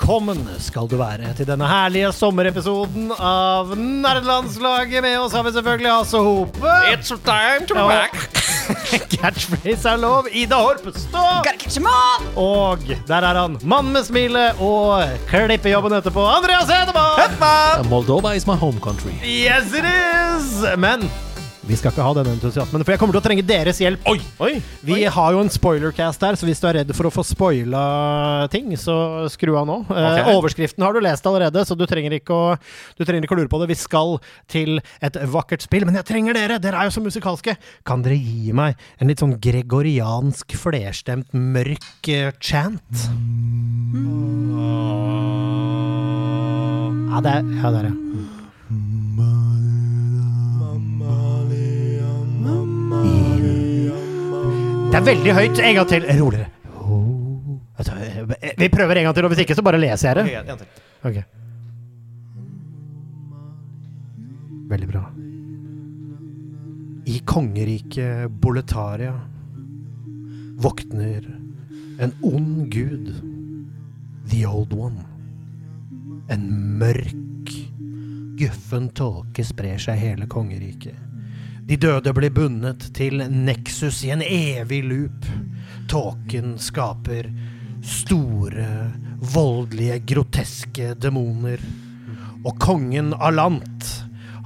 Velkommen skal du være til denne herlige sommerepisoden av Nerdelandslaget. Med oss har vi selvfølgelig Hasse Hope. It's time to be back. Catchphrase er lov. Ida Horpestå. Og der er han. Mann med smilet og klippejobben etterpå. Andreas Hedemann. Moldova is my home country. Yes, it is! Men vi skal ikke ha denne entusiasmen, for jeg kommer til å trenge deres hjelp. Oi, oi. Vi har jo en spoilercast her, så hvis du er redd for å få spoila ting, så skru av nå. Eh, overskriften har du lest allerede, så du trenger, ikke å, du trenger ikke å lure på det. Vi skal til et vakkert spill, men jeg trenger dere! Dere er jo så musikalske. Kan dere gi meg en litt sånn gregoriansk, flerstemt, mørk uh, chant? Ja, det er, ja, det er det. Er veldig høyt. En gang til. Roligere. Vi prøver en gang til, og hvis ikke, så bare leser jeg det. Ok. Veldig bra. I kongeriket Boletaria våkner en ond gud, The Old One. En mørk, guffen tåke sprer seg hele kongeriket. De døde blir bundet til Nexus i en evig loop. Tåken skaper store, voldelige, groteske demoner. Og kongen Alant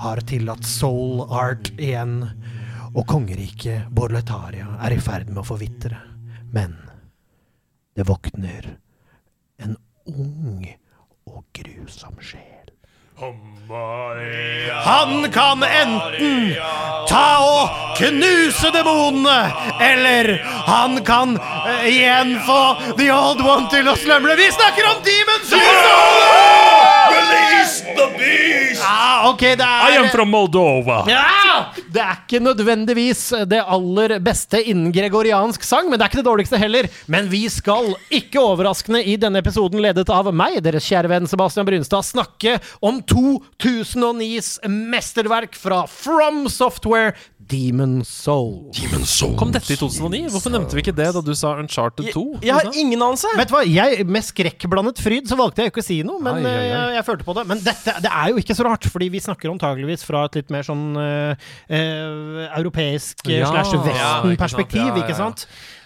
har tillatt soul art igjen. Og kongeriket Borletaria er i ferd med å forvitre. Men det våkner en ung og grusom sjel. Han kan enten ta og knuse demonene, eller han kan eh, igjen få The Old One til å slumre. Vi snakker om Demon Soul! Release the beast! Ah, okay, det er I am from Moldova. ja! Det er ikke nødvendigvis det aller beste innen gregoriansk sang, men det er ikke det dårligste heller. Men vi skal, ikke overraskende i denne episoden ledet av meg, deres kjære venn Sebastian Brynstad, snakke om 2009s mesterverk fra From Software, Demon Soul. Kom dette i 2009? Hvorfor nevnte vi ikke det da du sa Uncharted 2? Jeg har ingen anelse. Vet du hva, jeg, Med skrekkblandet fryd så valgte jeg ikke å si noe, men Ai, ai, ai. eh, Jeg, jeg følte på det. Men dette det er jo ikke så rart, fordi vi snakker antageligvis fra et litt mer sånn uh, eh, europeisk Ja. slash Ja, ikke sant. vesten-perspektiv, Ja, ja,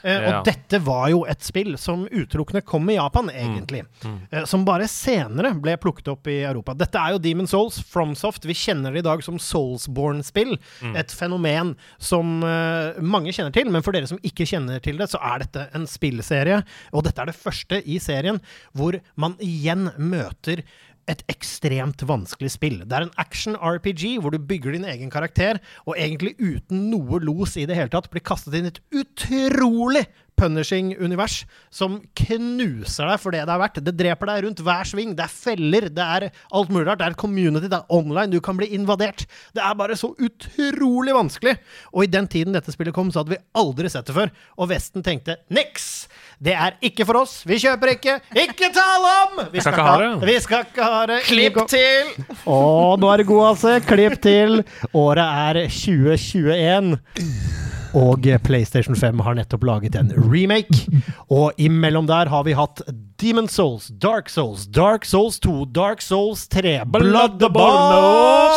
ja. Eh, Ja. Og dette var jo et spill som utelukkende kom i Japan, Mm. egentlig. Eh, som bare senere ble plukket opp i Europa. Dette er jo Demon Souls, FromSoft. Vi kjenner det i dag som Soulsborne-spill. Mm. Et fenomen som eh, mange kjenner til, men for dere som ikke kjenner til det, så er dette en spillserie. Og dette er det første i serien hvor man igjen møter et ekstremt vanskelig spill. Det er en action-RPG hvor du bygger din egen karakter, og egentlig uten noe los i det hele tatt blir kastet inn i et utrolig punishing univers som knuser deg for det det er verdt. Det dreper deg rundt hver sving. Det er feller, det er alt mulig rart. Det er community, det er online, du kan bli invadert. Det er bare så utrolig vanskelig. Og i den tiden dette spillet kom, så hadde vi aldri sett det før. Og Vesten tenkte niks! Det er ikke for oss. Vi kjøper ikke. Ikke tale om! Vi Skal ikke ha det. Vi skal ikke ha det. Klipp til! Å, nå er det god, altså. Klipp til. Året er 2021. Og PlayStation 5 har nettopp laget en remake. Og imellom der har vi hatt Demon Souls, Dark Souls, Dark Souls 2, Dark Souls 3, Bloodborne og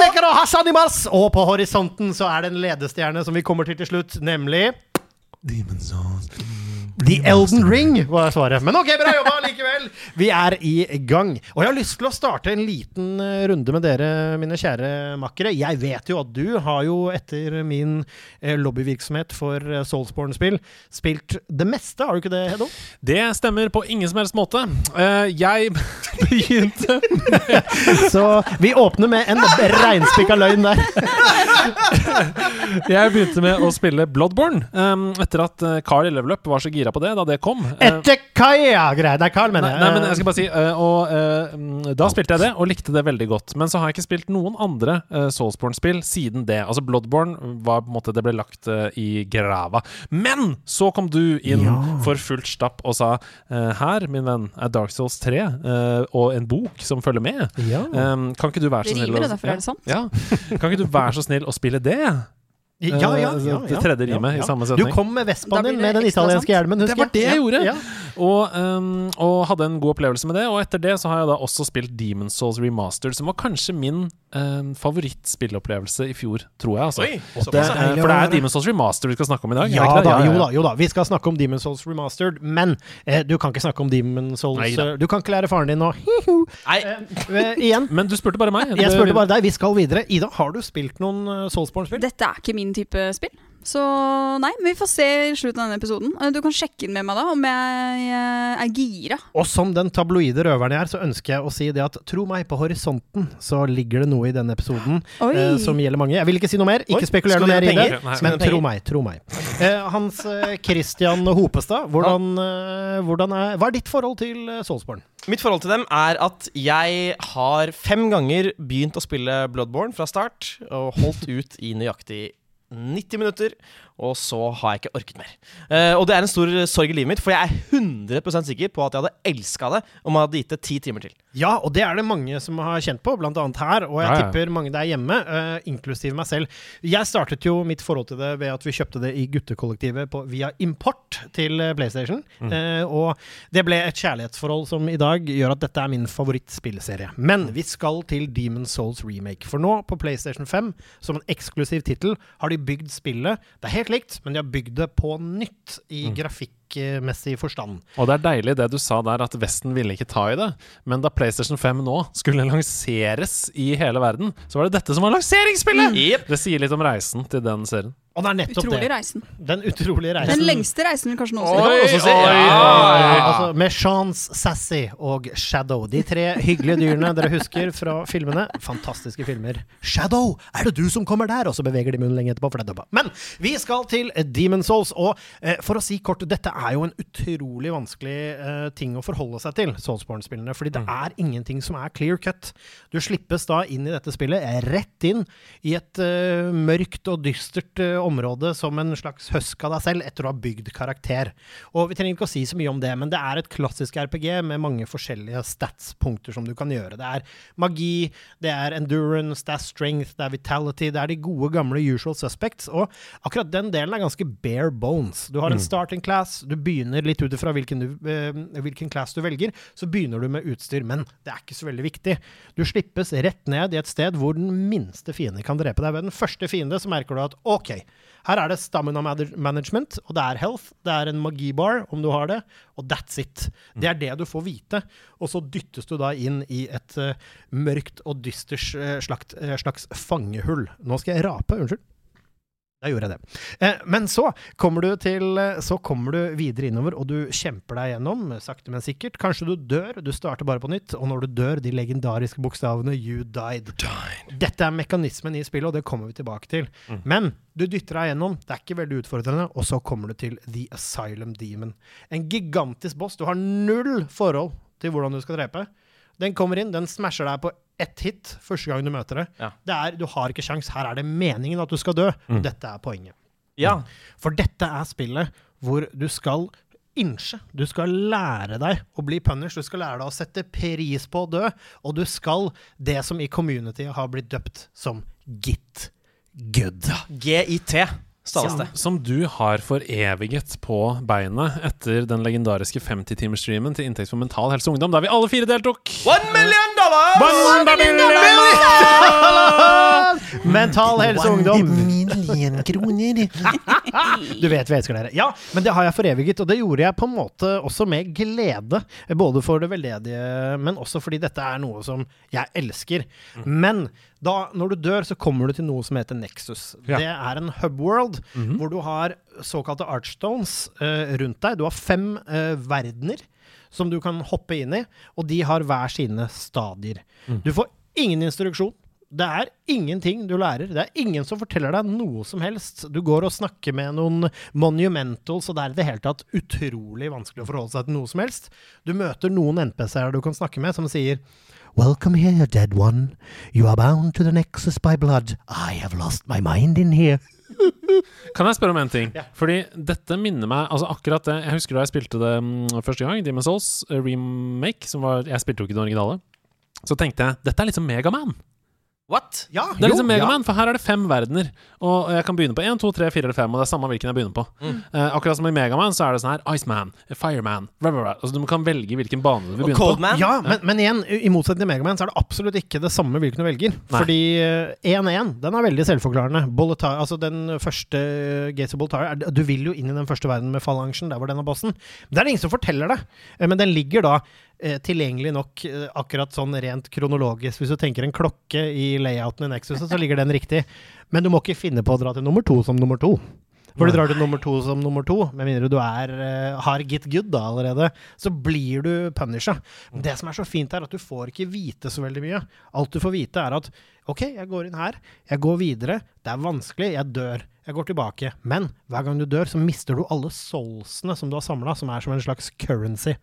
Sekiro Hasanimas! Og på horisonten så er det en ledestjerne som vi kommer til til slutt, nemlig Demon Souls. The Elden Ring var svaret. Men ok, bra jobba likevel! Vi er i gang. Og jeg har lyst til å starte en liten eh, runde med dere, mine kjære makkere. Jeg vet jo at du har jo etter min eh, lobbyvirksomhet for eh, Soulsborne-spill spilt det meste, har du ikke det, Hedo? Det stemmer på ingen som helst måte. Eh, jeg begynte Så vi åpner med en reinspikka løgn der. Jeg begynte med å spille Bloodborne um, etter at eh, Carl i Level Up var så gira på det da det kom. Etter Kaia-greia! Det er Carl, mener jeg. nei, men jeg skal bare si eh, Og eh, mm, Da spilte jeg det, og likte det veldig godt. Men så har jeg ikke spilt noen andre Soulsborne-spill siden det. Altså Bloodborne var på en måte Det ble lagt eh, i grava. Men så kom du inn Ja. for fullt stapp og sa eh, Her, min venn, er Dark Souls 3 eh, og en bok som følger med. Ja. Kan ikke du være så snill rimer, å-. Ja. Kan ikke du være så snill å spille det? Ja, ja, ja, Eh, ja, det tredje rimet i samme Du kom med Vespaen din med den italienske sant. hjelmen, husker Det var det jeg gjorde. Og, um, og hadde en god opplevelse med det. Og etter det så har jeg da også spilt Demon's Souls Remastered, som var kanskje min um, favorittspillopplevelse i fjor, tror jeg. Altså. Oi, det, eh, for det er Demon's Souls Remastered vi skal snakke om i dag. Ja det det? da, jo da, jo da. Vi skal snakke om Demon's Souls Remastered, men eh, du kan ikke snakke om Demon's Souls Nei eh, Du kan ikke lære faren din nå. Nei, Eh, igjen. Men du spurte bare meg. Jeg spurte bare deg. Vi skal videre. Ida, har du spilt noen uh, Soulsborne-spill? Dette er ikke min type spill. Så nei, men vi får se i slutten av denne episoden. Eh, Du kan sjekke inn med meg da om jeg eh, er gira. Og som den tabloide røveren jeg er, så ønsker jeg å si det at tro meg, på horisonten så ligger det noe i denne episoden eh, som gjelder mange. Jeg vil ikke si noe mer, ikke spekulere spekuler noe mer i det. Men tro meg, tro meg. Eh, Hans eh, Christian Hopestad, hvordan, eh, hvordan er, hva er ditt forhold til Soulsborne? Mitt forhold til dem er at jeg har fem ganger begynt å spille Bloodborne fra start, og holdt ut i nøyaktig 90 minutter, og så har jeg ikke orket mer. Uh, og det er en stor sorg i livet mitt, for jeg er 100% sikker på at jeg hadde elska det om jeg hadde gitt det ti timer til. Ja, og det er det mange som har kjent på, blant annet her. Og jeg Ja, ja. tipper mange der hjemme, uh, inklusiv meg selv. Jeg startet jo mitt forhold til det ved at vi kjøpte det i guttekollektivet på, via import til PlayStation, PlayStation. uh, og det ble et kjærlighetsforhold som i dag gjør at dette er min favorittspillserie. Men vi skal til Demon's Souls remake. For nå, på PlayStation 5, som en eksklusiv tittel, har de bygd spillet. Det er helt likt, men de har bygd det på nytt i grafikkmessig forstand. Og det er deilig det du sa der, at Vesten ville ikke ta i det. Men da PlayStation 5 nå skulle lanseres i hele verden, så var det dette som var lanseringsspillet! Jep. Det sier litt om reisen til den serien. Og det er nettopp Utrolig det. reisen. Den utrolige reisen. Den lengste reisen kanskje noensinne oi, ja. oi. Altså, med Chance, Sassy og Shadow. De tre hyggelige dyrene dere husker fra filmene. Fantastiske filmer. Shadow, er det du som kommer der? Og så beveger de munnen lenge etterpå, for det er dubba. Men vi skal til Demon Souls. Og eh, for å si kort, dette er jo en utrolig vanskelig uh, ting å forholde seg til, Soulsborne-spillene. Fordi det er ingenting som er clear cut. Du slippes da inn i dette spillet, eh, rett inn i et uh, mørkt og dystert uh, område som en slags høsk av deg selv etter å ha bygd karakter. Og vi trenger ikke å si så mye om det, men det er et klassisk RPG med mange forskjellige stats-punkter som du kan gjøre. Det er magi, det er endurance, det er strength, det er vitality, det er de gode gamle usual suspects. Og akkurat den delen er ganske bare bones. Du har en starting class, du begynner litt ut ifra hvilken, du, eh, hvilken class du velger, så begynner du med utstyr, men det er ikke så veldig viktig. Du slippes rett ned i et sted hvor den minste fiende kan drepe deg. Ved den første fiende så merker du at OK, her er det stamina management, og det er health, det er en magibar, om du har det, og that's it. Det er det du får vite. Og så dyttes du da inn i et uh, mørkt og dysters uh, slags, uh, slags fangehull. Nå skal jeg rape, unnskyld. Da gjorde jeg det. Eh, men så kommer, du til, eh, så kommer du videre innover, og du kjemper deg gjennom, eh, sakte, men sikkert. Kanskje du dør, du starter bare på nytt, og når du dør, de legendariske bokstavene 'you died'. Dette er mekanismen i spillet, og det kommer vi tilbake til. Men du dytter deg gjennom, det er ikke veldig utfordrende, og så kommer du til The Asylum Demon. En gigantisk boss. Du har null forhold til hvordan du skal drepe. Den kommer inn, den smasher deg på ett hit første gang du møter det. Ja. det er, du har ikke sjans. Her er det meningen at du skal dø. Mm. Dette er poenget. Ja. For dette er spillet hvor du skal innse. Du skal lære deg å bli punished. Du skal lære deg å sette pris på å dø. Og du skal det som i community har blitt døpt som git good. GIT. Som, som du har foreviget på beinet etter den legendariske 50-timersstreamen til inntekt for mental helse og ungdom, der vi alle fire deltok! One million Mental Helse Ungdom. Million kroner. Du vet vi elsker dere. Ja, men det har jeg foreviget, og det gjorde jeg på en måte også med glede. Både for det veldedige, men også fordi dette er noe som jeg elsker. Men da, når du dør, så kommer du til noe som heter Nexus. Ja. Det er en hubworld hvor du har såkalte archstones uh, rundt deg. Du har fem uh, verdener som du kan hoppe inn i, og de har hver sine stadier. Du får ingen instruksjon. Det er ingenting du lærer. Det er ingen som forteller deg noe som helst. Du går og snakker med noen monumentals, og det er i det hele tatt utrolig vanskelig å forholde seg til noe som helst. Du møter noen NPC-er du kan snakke med, som sier Welcome here, dead one. You are bound to the nexus by blood. I have lost my mind in here. Kan jeg spørre om en ting? Ja. Fordi dette minner meg altså akkurat det Jeg husker da jeg spilte det mm, første gang, Demon's Souls eh, remake. Som var, jeg spilte jo ikke den originale. Så tenkte jeg dette er liksom Megaman. What? Ja, Det er liksom Megaman, ja. For her er det fem verdener. Og jeg kan begynne på én, to, tre, fire eller fem. Og det er samme hvilken jeg begynner på. Mm. Eh, akkurat som i Megaman så er det sånn her Iceman, Fireman blah, blah, blah. Altså Du kan velge hvilken bane du vil begynne på. Coldman? Ja, men, men igjen, i motsetning til Megaman, så er det absolutt ikke det samme hvilken du velger. Nei. Fordi eh, 1-1, den er veldig selvforklarende. Bolletar, altså den første Gates of Boltar, du vil jo inn i den første verden med falangen, der hvor den er bossen. Men det er det ingen som forteller det. Eh, Men den ligger da eh, tilgjengelig nok eh, akkurat sånn rent kronologisk. Hvis du tenker en klokke i layouten i Nexus, så ligger den riktig. Men du må ikke finne på å dra til nummer to som nummer to. For du drar til nummer to som nummer to, med mindre du er, eh, har git good da allerede, så blir du punisha. Men det som er så fint, er at du får ikke vite så veldig mye. Alt du får vite, er at OK, jeg går inn her, jeg går videre, det er vanskelig, jeg dør. Jeg går tilbake. Men hver gang du dør, så mister du alle soulsene som du har samla, som er som en slags currency.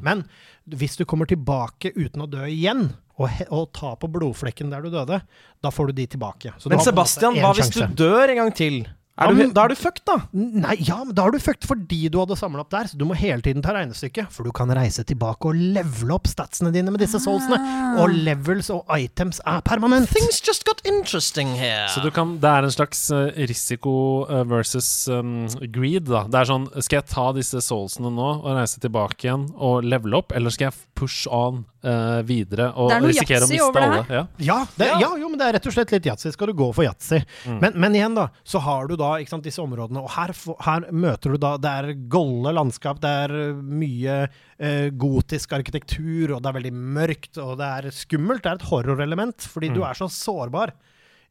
Men hvis du kommer tilbake uten å dø igjen, og, og ta på blodflekken der du døde, da får du de tilbake. Men Sebastian, hva hvis du dør en gang til? Er Ja, du, men- da er du fucked, da. Nei, ja, men da er du fucked fordi du hadde samla opp der. Så du må hele tiden ta regnestykket, for du kan reise tilbake og levele opp statsene dine med disse soulsene. Og levels og items er permanent. Things just got interesting here. Så du kan, det er en slags eh, risiko eh, versus um, greed, da. Det er sånn Skal jeg ta disse soulsene nå og reise tilbake igjen og levele opp, eller skal jeg push on uh, videre og er risikere å miste alle? Ja. Ja, det, Ja. ja. jo, men det er rett og slett litt yatzy. Skal du gå for yatzy. Men, men igjen, da, så har du da ikke sant, disse områdene, og her, her møter du da Det er golde landskap, det er eh, mye eh, gotisk arkitektur, og det er veldig mørkt, og det er skummelt. Det er et horrorelement, fordi du er så sårbar.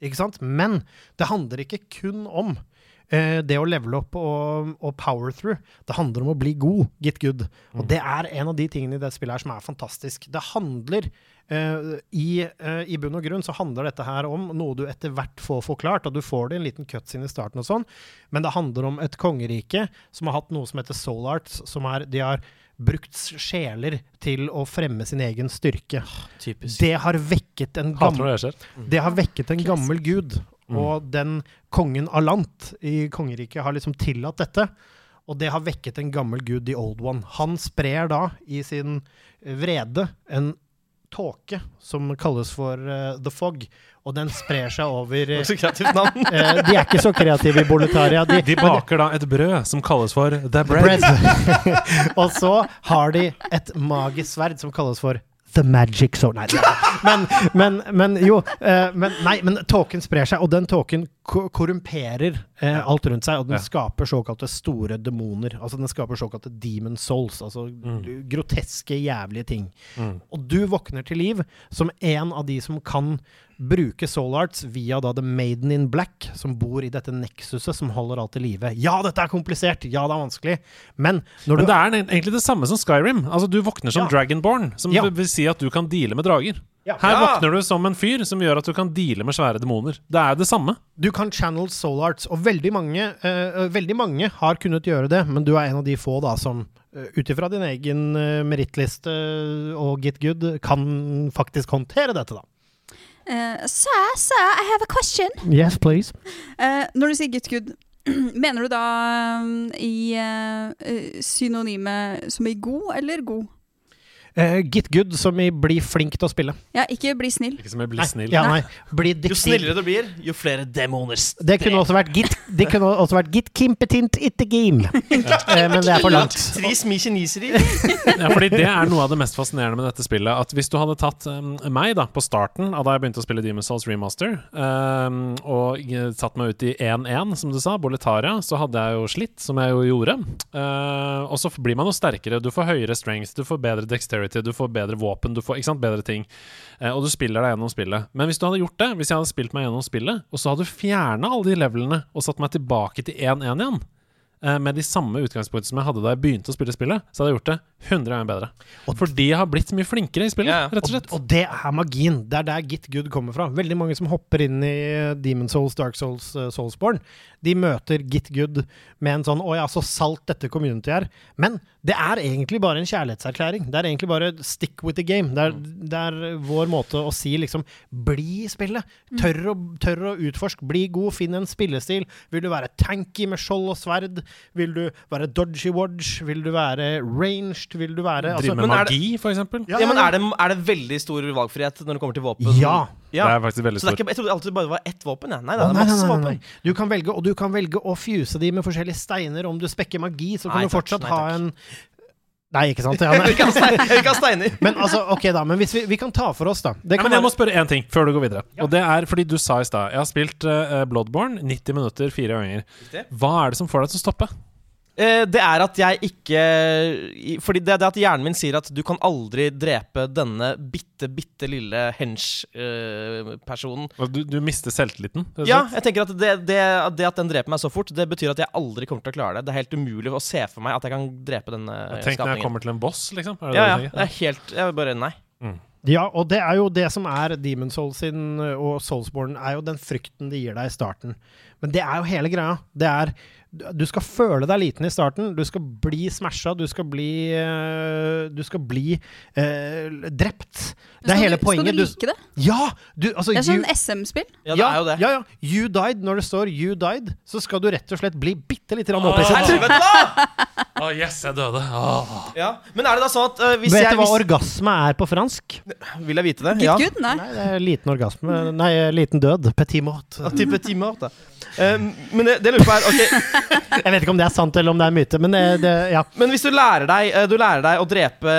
Ikke sant? Men det handler ikke kun om det å levele opp og, og power through. Det handler om å bli god, get good. Og det er en av de tingene i det spillet her som er fantastisk. Det handler eh, i, eh, I bunn og grunn så handler dette her om noe du etter hvert får forklart, og du får det i en liten cutscene i starten og sånn, men det handler om et kongerike som har hatt noe som heter soul arts, som er De har brukt sjeler til å fremme sin egen styrke. Typisk. Det har vekket en gammel det har vekket en gammel gud, og den kongen Alant i kongeriket har liksom tillatt dette. Og det har vekket en gammel gud the Old One. Han sprer da i sin vrede en tåke som kalles for uh, The Fog, og den sprer seg over eh, Så kreativt navn. uh, De er ikke så kreative i Boletaria. De, De baker da et brød som kalles for The Bread. bread. og så har de et magisk sverd som kalles for The Magic Sword. Nei, men, men, men jo eh, men, Nei, men tåken sprer seg, og den tåken korrumperer eh, alt rundt seg, og den Ja. skaper såkalte store demoner. Altså den skaper såkalte demon souls, altså groteske, jævlige ting. Mm. Og du våkner til liv som en av de som kan bruke soul arts via da The Maiden in Black, som bor i dette nexuset som holder alt i live. Ja, dette er komplisert! Ja, det er vanskelig. Men når Men det er egentlig det samme som Skyrim. Altså Du våkner som Ja. Dragonborn, som Ja. vil si at du kan deale med drager. Ja. Her Ja. våkner du som en fyr som gjør at du kan deale med svære demoner. Det er det samme. Du kan channel soul arts, og veldig mange, uh, veldig mange har kunnet gjøre det, men du er en av de få da som uh, ut ifra din egen uh, merittliste og get good kan faktisk håndtere dette, da. Eh, sir, sir, I have a question. Yes, please. Uh, når du sier guttgud, mener du da um, i uh, synonyme som i god eller god? Eh, get good som i bli flink til å spille. Ja, ikke bli snill. Ikke som jeg blir Nei, snill. Ja, nei. Bli Jo snillere du blir, jo flere demoner Det kunne også vært git Det kunne også vært 'Get competent it the game'. Uh, Men det er for langt. Tris mi kineseri. Ja, fordi det er noe av det mest fascinerende med dette spillet. At hvis du hadde tatt um, meg da på starten av da jeg begynte å spille Demon's Souls Remaster, um, og satt meg ut i 1-1, som du sa, Boletaria, så hadde jeg jo slitt, som jeg jo gjorde. Uh, og så blir man jo sterkere. Du får høyere strength, du får bedre dexterity, du får bedre våpen, du får sant, bedre ting. Eh, og du spiller deg gjennom spillet. Men hvis du hadde gjort det, hvis jeg hadde spilt meg gjennom spillet, og så hadde du fjerna alle de levelene og satt meg tilbake til 1-1 igjen, eh, med de samme utgangspunktene som jeg hadde da jeg begynte å spille spillet, så hadde jeg gjort det 100 ganger bedre. for de har blitt mye flinkere i spillet, Ja, ja. rett og slett. Og, og det er magien. Det er der Git Good kommer fra. Veldig mange som hopper inn i Demon Souls, Dark Souls, uh, Soulsborne, de møter Git Good med en sånn 'Å ja, så salt dette community er'. Men det er egentlig bare en kjærlighetserklæring. Det er egentlig bare 'stick with the game'. Det er, det er vår måte å si liksom 'bli i spillet'. Tør å, tør å utforske. Bli god, finn en spillestil. Vil du være tanky med skjold og sverd? Vil du være dodgy wodge? Vil du være ranged? Vil du være altså, Drive med men er det- magi, for eksempel. Ja, Ja, men ja. er det, er det veldig stor valgfrihet når det kommer til våpen? Ja. ja. Det er faktisk veldig Så det er ikke, jeg trodde alltid det bare var ett våpen. Ja. Nei, det er nei, masse nei, nei, våpen. Du kan velge, og du kan velge å fuse de med forskjellige steiner. Om du spekker magi, så kan Nei, du takk, fortsatt nei, ha en Nei, ikke sant? Ja, nei. ikke ha steiner. Men altså, ok da, men hvis vi, vi kan ta for oss, da. Det Ja, kan men jeg må spørre én ting før du går videre. Og det er fordi du sa i stad Jeg har spilt uh, Bloodborne 90 minutter fire ganger. Hva er det som får deg til å stoppe? Eh, det er at jeg ikke Fordi det, det er at hjernen min sier at du kan aldri drepe denne bitte, bitte lille hench-personen. Altså, Du, du mister selvtilliten? ja, jeg tenker at det, det, det at den dreper meg så fort, det betyr at jeg aldri kommer til å klare det. Det er helt umulig å se for meg at jeg kan drepe denne skapningen. Tenk når jeg kommer til en boss, liksom. Det Ja, ja. Det er helt Jeg bare Nei. Ja, og det er jo det som er Demon Souls sin og Soulsborne, er jo den frykten de gir deg i starten. Men det er jo hele greia. Det er Du skal føle deg liten i starten. Du skal bli smasha. Du skal bli eh, Du skal bli uh, drept. Det er Skal hele du, poenget. Skal du like det? Ja! Du, altså, Det er sånn SM-spill. Ja, det er jo det. Ja, ja. You died. Når det står 'you died', så skal du rett og slett bli bitte lite grann opphisset. Å, yes, jeg døde. Åh. Ja. Men er det da sånn at eh, hvis Vet jeg du hva hvis, orgasme er på fransk? Vil jeg vite det? Ja. good? Nei. Nei, det er liten orgasme. Nei, liten død. Petit mort. Ja, Type timer, da. Eh, men det, det jeg lurer på er ok, Jeg vet ikke om det er sant eller om det er myte, men det, det ja. Men hvis du lærer deg eh, Du lærer deg å drepe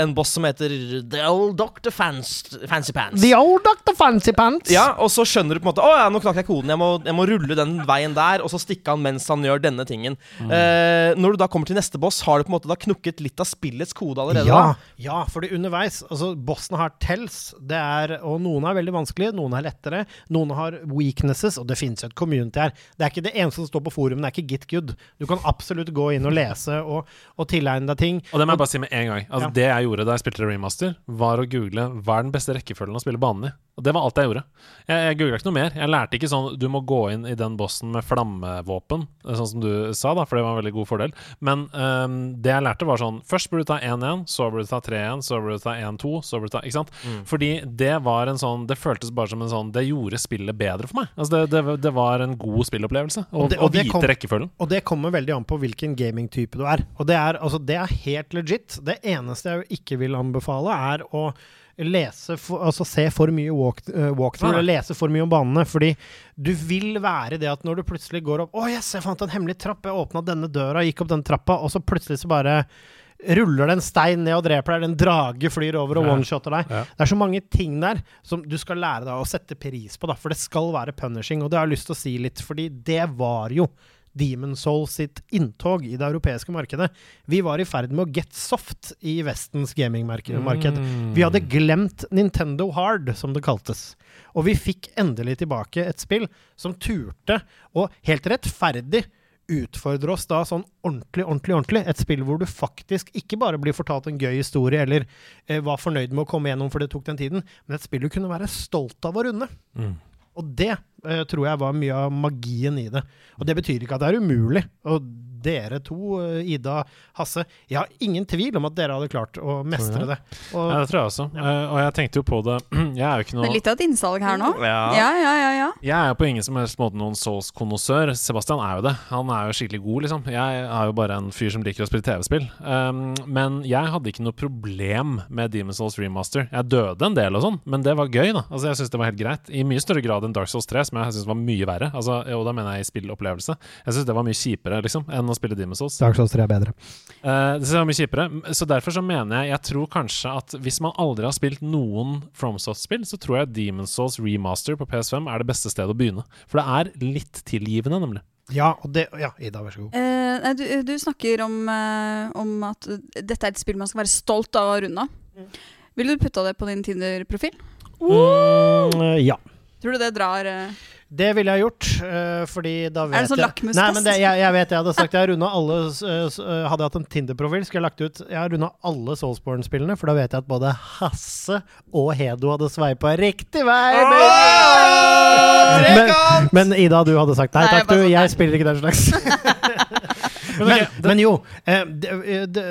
en boss som heter The Old Doctor Fancy, Fancy Pants. The old doctor Fancy Pants. Ja, og så skjønner du på en måte Å ja, nå knakk jeg koden. Jeg må, jeg må rulle den veien der, og så stikke han mens han gjør denne tingen. Eh, når du da kommer til neste boss, har du på en måte da knukket litt av spillets kode allerede? Ja, da? ja, fordi underveis altså Bossene har tells, det er, og noen er veldig vanskelige, noen er lettere. Noen har weaknesses, og det finnes jo et community her. Det er ikke det eneste som står på forumet, det er ikke Git Good. Du kan absolutt gå inn og lese og, og tilegne deg ting. Og det må jeg bare si med en gang. Altså, Ja. Det jeg gjorde da jeg spilte remaster, var å google hva er den beste rekkefølgen å spille banen i. Og det var alt jeg gjorde. Jeg, jeg googla ikke noe mer. Jeg lærte ikke sånn du må gå inn i den bossen med flammevåpen, sånn som du sa, da, for det var en veldig god fordel. Men øhm, det jeg lærte, var sånn Først burde du ta 1-1, så burde du ta 3-1, så burde du ta 1-2, så burde du ta Ikke sant? Fordi det var en sånn Det føltes bare som en sånn Det gjorde spillet bedre for meg. Altså det, det, det var en god spillopplevelse. Og det- og vite kom- rekkefølgen. Og det kommer veldig an på hvilken gamingtype du er. Og det er, altså, det er helt legit. Det eneste jeg ikke vil anbefale, er å lese for, altså se for mye walk, uh, walkthrough, ja. eller lese for mye om banene. Fordi du vil være det at når du plutselig går opp 'Å, yes, jeg fant en hemmelig trapp. Jeg åpna denne døra, gikk opp den trappa', og så plutselig så bare ruller det en stein ned og dreper deg, eller en drage flyr over og Ja. one-shotter deg. Ja. Det er så mange ting der som du skal lære deg å sette pris på, da, for det skal være punishing. Og det har jeg lyst til å si litt, fordi det var jo Demon Soul sitt inntog i det europeiske markedet. Vi var i ferd med å get soft i Vestens gamingmarked. Mm. Vi hadde glemt Nintendo Hard, som det kaltes. Og vi fikk endelig tilbake et spill som turte, og helt rettferdig, utfordre oss da sånn ordentlig, ordentlig, ordentlig. Et spill hvor du faktisk ikke bare blir fortalt en gøy historie, eller eh, var fornøyd med å komme gjennom for det tok den tiden, men et spill du kunne være stolt av å runde. Mm. Og det eh, tror jeg var mye av magien i det. Og det betyr ikke at det er umulig. Og dere to, eh, Ida, Hasse, jeg har ingen tvil om at dere hadde klart å mestre det. Og, Ja, det tror jeg også. Eh, og jeg tenkte jo på det Jeg er jo ikke Det er litt av et innsalg her nå. Ja. Ja, ja, ja. ja. Jeg er jo på ingen som helst måte noen Souls-konnoissør. Sebastian er jo det. Han er jo skikkelig god, liksom. Jeg er jo bare en fyr som liker å spille TV-spill. Um, men jeg hadde ikke noe problem med Demon's Souls Remaster. Jeg døde en del og sånn, men det var gøy, da. Altså, jeg syns det var helt greit. I mye større grad enn Dark Souls 3, som som jeg syns var mye verre. Altså, og da mener jeg i spillopplevelse. Jeg syns det var mye kjipere liksom enn å spille Demon's Souls. Dark Souls 3 er bedre. Uh, det synes jeg var mye kjipere. Så derfor så mener jeg Jeg tror kanskje at hvis man aldri har spilt noen FromSoft-spill, så tror jeg Demon's Souls Remaster på PS5 er det beste stedet å begynne. For det er litt tilgivende, nemlig. Ja, og det, ja, Ida, vær så god. Eh, du, du snakker om, eh, om at dette er et spill man skal være stolt av å runde av. Mm. Ville du putta det på din Tinder-profil? Mm, ja. Tror du det drar uh... Det ville jeg gjort, øh, fordi da vet Er det sånn lakmustest? Nei, men det, jeg, jeg vet jeg hadde sagt Jeg har alle øh, Hadde jeg hatt en Tinder-profil, skulle jeg lagt ut Jeg har runda alle Soulsborne-spillene, for da vet jeg at både Hasse og Hedo hadde sveipa riktig vei. Men, men Ida, du hadde sagt nei takk, du. sa Jeg spiller ikke den slags. men, men jo eh, det, det,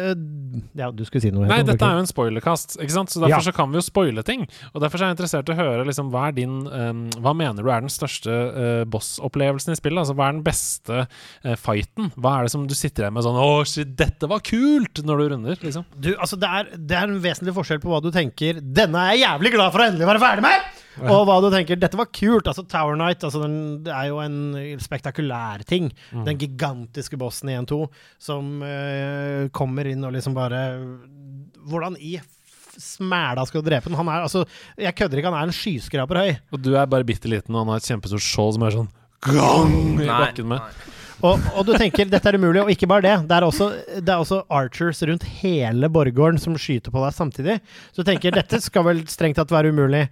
Ja, du skulle si noe. Nei, dette er jo en spoilerkast, ikke sant? så derfor Ja. så kan vi jo spoile ting. Og derfor er jeg interessert i å høre liksom, hva din um, Hva mener du er den største uh, boss-opplevelsen i spillet? Altså, hva er den beste uh, fighten? Hva er det som du sitter igjen med sånn Å, shit, dette var kult! Når du runder, liksom. Du, altså det, er, det er en vesentlig forskjell på hva du tenker 'Denne er jeg jævlig glad for å endelig være ferdig med!' Og hva du tenker 'Dette var kult'. Altså Tower Knight altså den, det er jo en spektakulær ting. Den gigantiske bossen i 1-2 som uh, kommer inn og liksom bare Hvordan i smæla skal du drepe den? Han er altså Jeg kødder ikke, han er en skyskraper høy. Og du er bare bitte liten, og han har et kjempestort skjold som er sånn gang i bakken med. Og, og du tenker dette er umulig, og ikke bare det. Det er, også, det er også archers rundt hele borggården som skyter på deg samtidig. Så du tenker dette skal vel strengt tatt være umulig.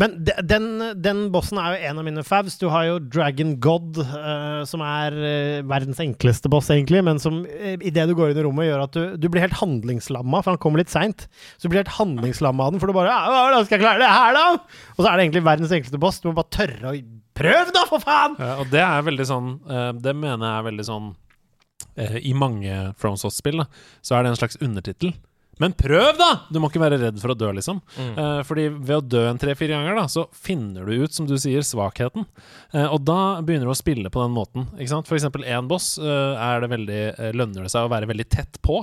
Men de, den, den bossen er jo en av mine favs. Du har jo Dragon God, uh, som er uh, verdens enkleste boss, egentlig, men som uh, idet du går inn i rommet, gjør at du, du blir helt handlingslamma, for han kommer litt seint. Så du blir helt handlingslamma av den, for du bare ja, 'Hvordan skal jeg klare det her, da?' Og så er det egentlig verdens enkleste boss. Du må bare tørre å Prøv, da, for faen! Ja, og det er veldig sånn eh, Det mener jeg er veldig sånn eh, I mange FromSoft-spill så er det en slags undertittel. Men prøv, da! Du må ikke være redd for å dø, liksom. Mm. Eh, fordi ved å dø en tre-fire ganger, da, så finner du ut, som du sier, svakheten. Eh, og da begynner du å spille på den måten. Ikke sant? For eksempel én boss eh, er det veldig, eh, lønner det seg å være veldig tett på.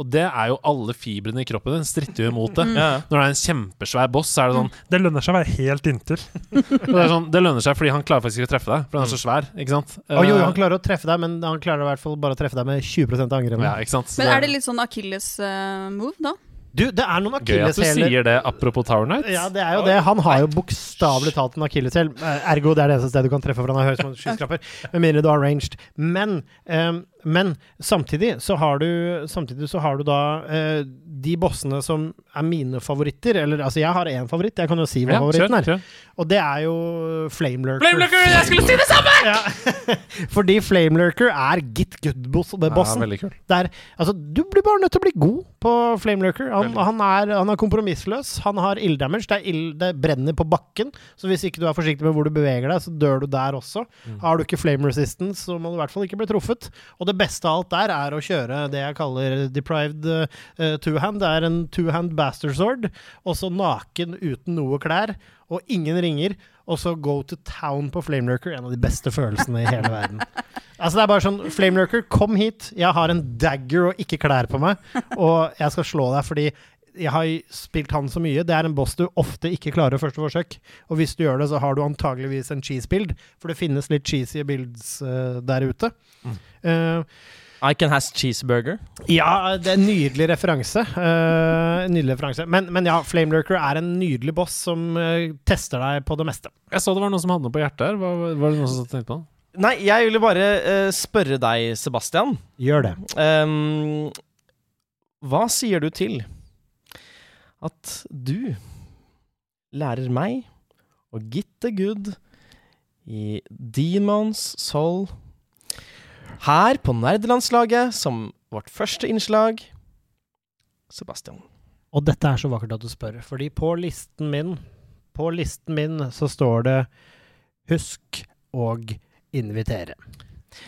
Og det er jo alle fibrene i kroppen din stritter jo imot det. Mm. Når det er en kjempesvær boss, så er det sånn Det lønner seg å være helt inntil. det, er sånn, det lønner seg fordi han klarer faktisk ikke å treffe deg, for han er så svær. Ikke sant? Å, jo, jo, han klarer å treffe deg, men han klarer i hvert fall bare å treffe deg med 20 av angrepet. ja. Men er det litt sånn Achilles-move, da? Du, det er noen gøy at du akilleshæler sier det apropos Tower Nights. Ja, det er jo det. Han har jo bokstavelig talt en akilleshæl. Eh, Ergo, det er det eneste stedet du kan treffe, for han har høy som en skyskraper. Med mindre du har ranged. Men, ehm, men samtidig så har du så har du da eh, de bossene som er mine favoritter. Eller altså, jeg har én favoritt. Jeg kan jo si hva Ja, favoritten er. Og det er jo Flamelurker. Flamelurker! Jeg skulle si det samme! Ja. Fordi Flamelurker er git good-bossen. Ja, bossen. veldig kul. Det er, altså, du blir bare nødt til å bli god på Flamelurker. Han, han, er, han er kompromissløs. Han har ilddamage. Det, ild, det brenner på bakken. Så hvis ikke du er forsiktig med hvor du beveger deg, så dør du der også. Mm. Har du ikke flame resistance, så må du i hvert fall ikke bli truffet. Og det beste av alt der er å kjøre det jeg kaller deprived uh, two-hand. Det er en two-hand bastard sword, og så naken uten noe klær, og ingen ringer. Og så go to town på Flamelurker. En av de beste følelsene i hele verden. Altså det er bare sånn Flamelurker, kom hit. Jeg har en dagger og ikke klær på meg, og jeg skal slå deg fordi jeg har spilt han så mye. Det er en boss du ofte ikke klarer første forsøk. Og hvis du gjør det, så har du antageligvis en cheese build, for det finnes litt cheesy builds uh, der ute. Eh, I can has cheeseburger. ja, det er en nydelig referanse. Uh, nydelig referanse. Men, men ja, Flamelurker er en nydelig boss som tester deg på det meste. Jeg så det var noen som hadde noe på hjertet her. Var, var det noen som tenkte på det? Nei, jeg ville bare eh, spørre deg, Sebastian. Gjør det. Um, hva sier du til at du lærer meg å gitte good i Demons Soul her på nerdelandslaget som vårt første innslag? Sebastian. Og dette er så vakkert at du spør, fordi på listen min På listen min så står det 'Husk å invitere'.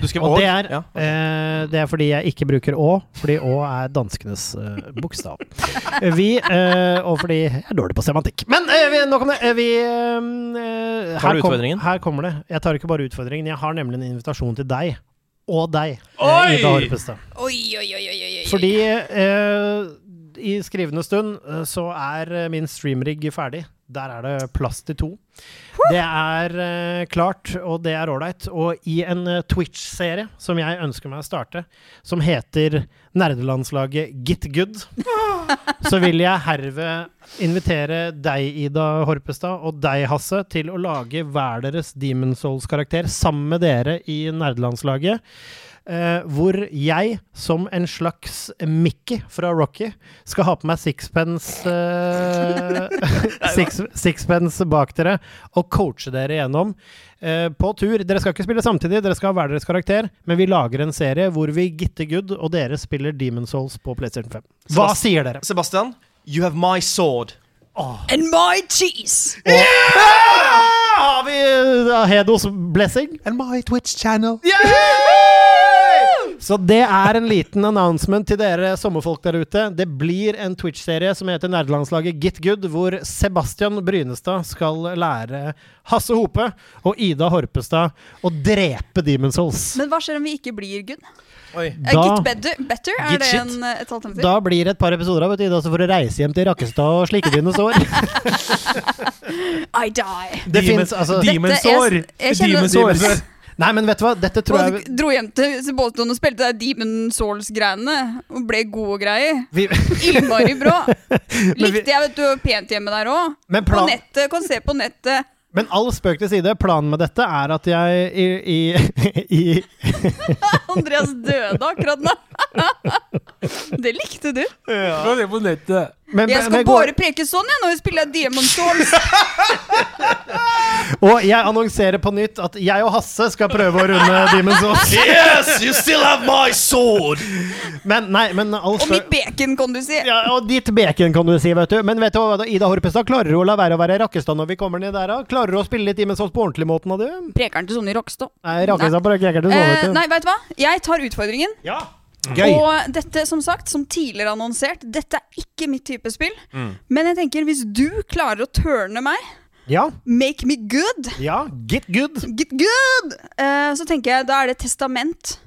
Du skrev Og det er, ja. eh, det er fordi jeg ikke bruker å, fordi å er danskenes eh, bokstav. Vi, eh, og fordi jeg er dårlig på semantikk. Men eh, vi, nok om det. Eh, vi, eh, her kom- Her kommer det. Jeg tar ikke bare utfordringen, jeg har nemlig en invitasjon til deg. Og deg, Oi! Ida Horpestad. Oi, oi, oi, oi, oi, oi. Fordi eh, i skrivende stund så er min streamrigg ferdig. Der er det plass til to. Det er uh, klart, og det er ålreit. Og i en uh, Twitch-serie som jeg ønsker meg å starte, som heter Nerdelandslaget Get Good, så vil jeg herved invitere deg, Ida Horpestad, og deg, Hasse, til å lage hver deres Demon Souls-karakter sammen med dere i Nerdelandslaget. Uh, hvor jeg, som en slags Mickey fra Rocky, skal ha på meg sixpence uh, six, Sixpence bak dere og coache dere gjennom. eh, på tur. Dere skal ikke spille samtidig, dere skal ha hver deres karakter, men vi lager en serie hvor vi gitter good, og dere spiller Demon Souls på PlayStation 5. Hva Sebast- sier dere? Sebastian, you have my sword. And my cheese! Yeah! Har vi uh, Hedos blessing? And my Twitch channel. Så det er en liten announcement til dere sommerfolk der ute. Det blir en Twitch-serie som heter Nerdelandslaget Get Good, hvor Sebastian Brynestad skal lære Hasse Hope og Ida Horpestad å drepe Demon's Souls. Men hva skjer om vi ikke blir good? Oi. Eh, Da- Get better? better? Er det en, eh, et alternativ? Da blir det et par episoder av vet du, Ida, så får du reise hjem til Rakkestad og slikke dine sår. I die. Det Demon- fins altså Dette- Demonsår! Nei, men vet du hva, dette tror Og jeg dro hjem til Bolton og spilte det Demon Souls-greiene. Og ble gode greier. vi, Innmari bra. Likte jeg, vet du, pent hjemme der òg. Plan... På nettet. Kan se på nettet. Men all spøk til side, planen med dette er at jeg i, i, i Andreas døde akkurat nå. Det likte du. Gå det på nettet. Men, Jeg skal men går- bare preke sånn jeg når vi spiller Demon Souls. Og jeg annonserer på nytt at jeg og Hasse skal prøve å runde Demon's Souls. Yes, you still have my sword! Men nei, men altså, Og mitt bacon, kan du si. ja, og ditt bacon, kan du si, vet du. Men vet du hva, Ida Horpestad, klarer du å la være å være Rakkestad når vi kommer ned der? Klarer du å spille litt Demon's Souls på ordentlig måten, da, du? Preker han til sånn i Rockstad. Nei, Rakkestad preker til du så, Eh, nei, vet du hva? Jeg tar utfordringen. Ja. Gøy. Og dette, som sagt, som tidligere annonsert, dette er ikke mitt type spill. Mm. Men jeg tenker, hvis du klarer å turne meg, Ja. make me good, Ja. Get good. get good, Uh, så tenker jeg da er det testament.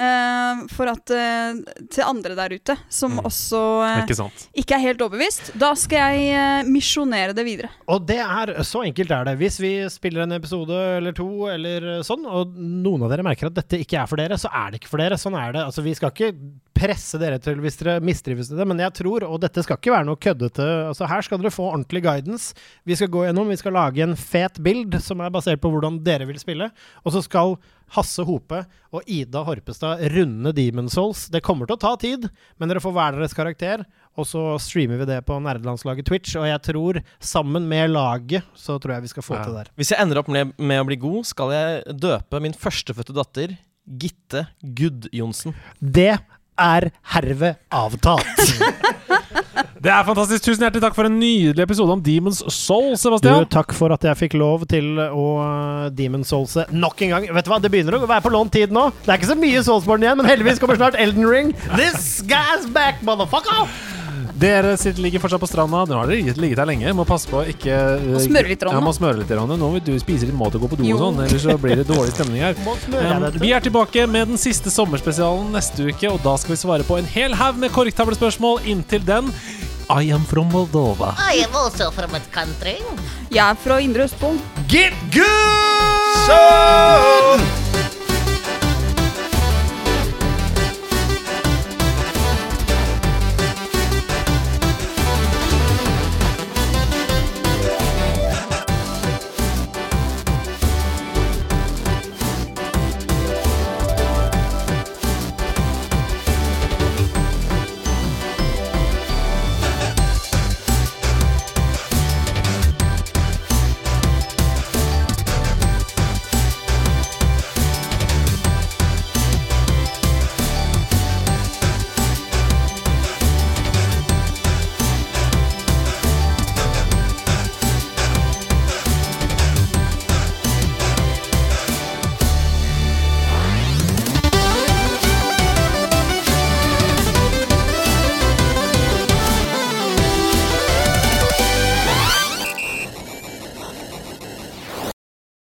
Eh, for at uh, Til andre der ute som også uh, Ikke sant. ikke er helt overbevist. Da skal jeg misjonere det videre. Og det er, så enkelt er det. Hvis vi spiller en episode eller to, eller sånn, og noen av dere merker at dette ikke er for dere, så er det ikke for dere. Sånn er det. Altså, vi skal ikke presse dere til hvis dere mistrives med det, men jeg tror, og dette skal ikke være noe køddete altså Her skal dere få ordentlig guidance. Vi skal gå gjennom, vi skal lage en fet bild som er basert på hvordan dere vil spille, og så skal Hasse Hope og Ida Horpestad runde Demon Souls. Det kommer til å ta tid, men dere får hver deres karakter. Og så streamer vi det på nerdelandslaget Twitch, og jeg tror sammen med laget så tror jeg vi skal få Ja. til det der. Hvis jeg ender opp med, med å bli god, skal jeg døpe min førstefødte datter Gitte Gudjonsen. Det er herved avtalt. Det er fantastisk. Tusen hjertelig takk for en nydelig episode om Demons Soul, Du, Sebastian. takk for at jeg fikk lov til å Demons Soulse nok en gang. Vet du hva, Det begynner å være på lånt tid nå. Det er ikke så mye Soulsborne igjen, men heldigvis kommer snart Elden Ring. This guy's back, motherfucker! Dere sitter, ligger fortsatt på stranda. Nå har dere ligget- ligget her lenge. Må passe på å ikke Må smøre litt, Ronne. Ja, må smøre litt, Ronne. Nå vil du spise litt mat og gå på do og sånn, ellers så blir det dårlig stemning her. Um, vi er tilbake med den siste sommerspesialen neste uke, og da skal vi svare på en hel haug med korktavlespørsmål. Inntil den I am from Moldova. I am also from a country. Jeg er fra Indre Østfold. Get good!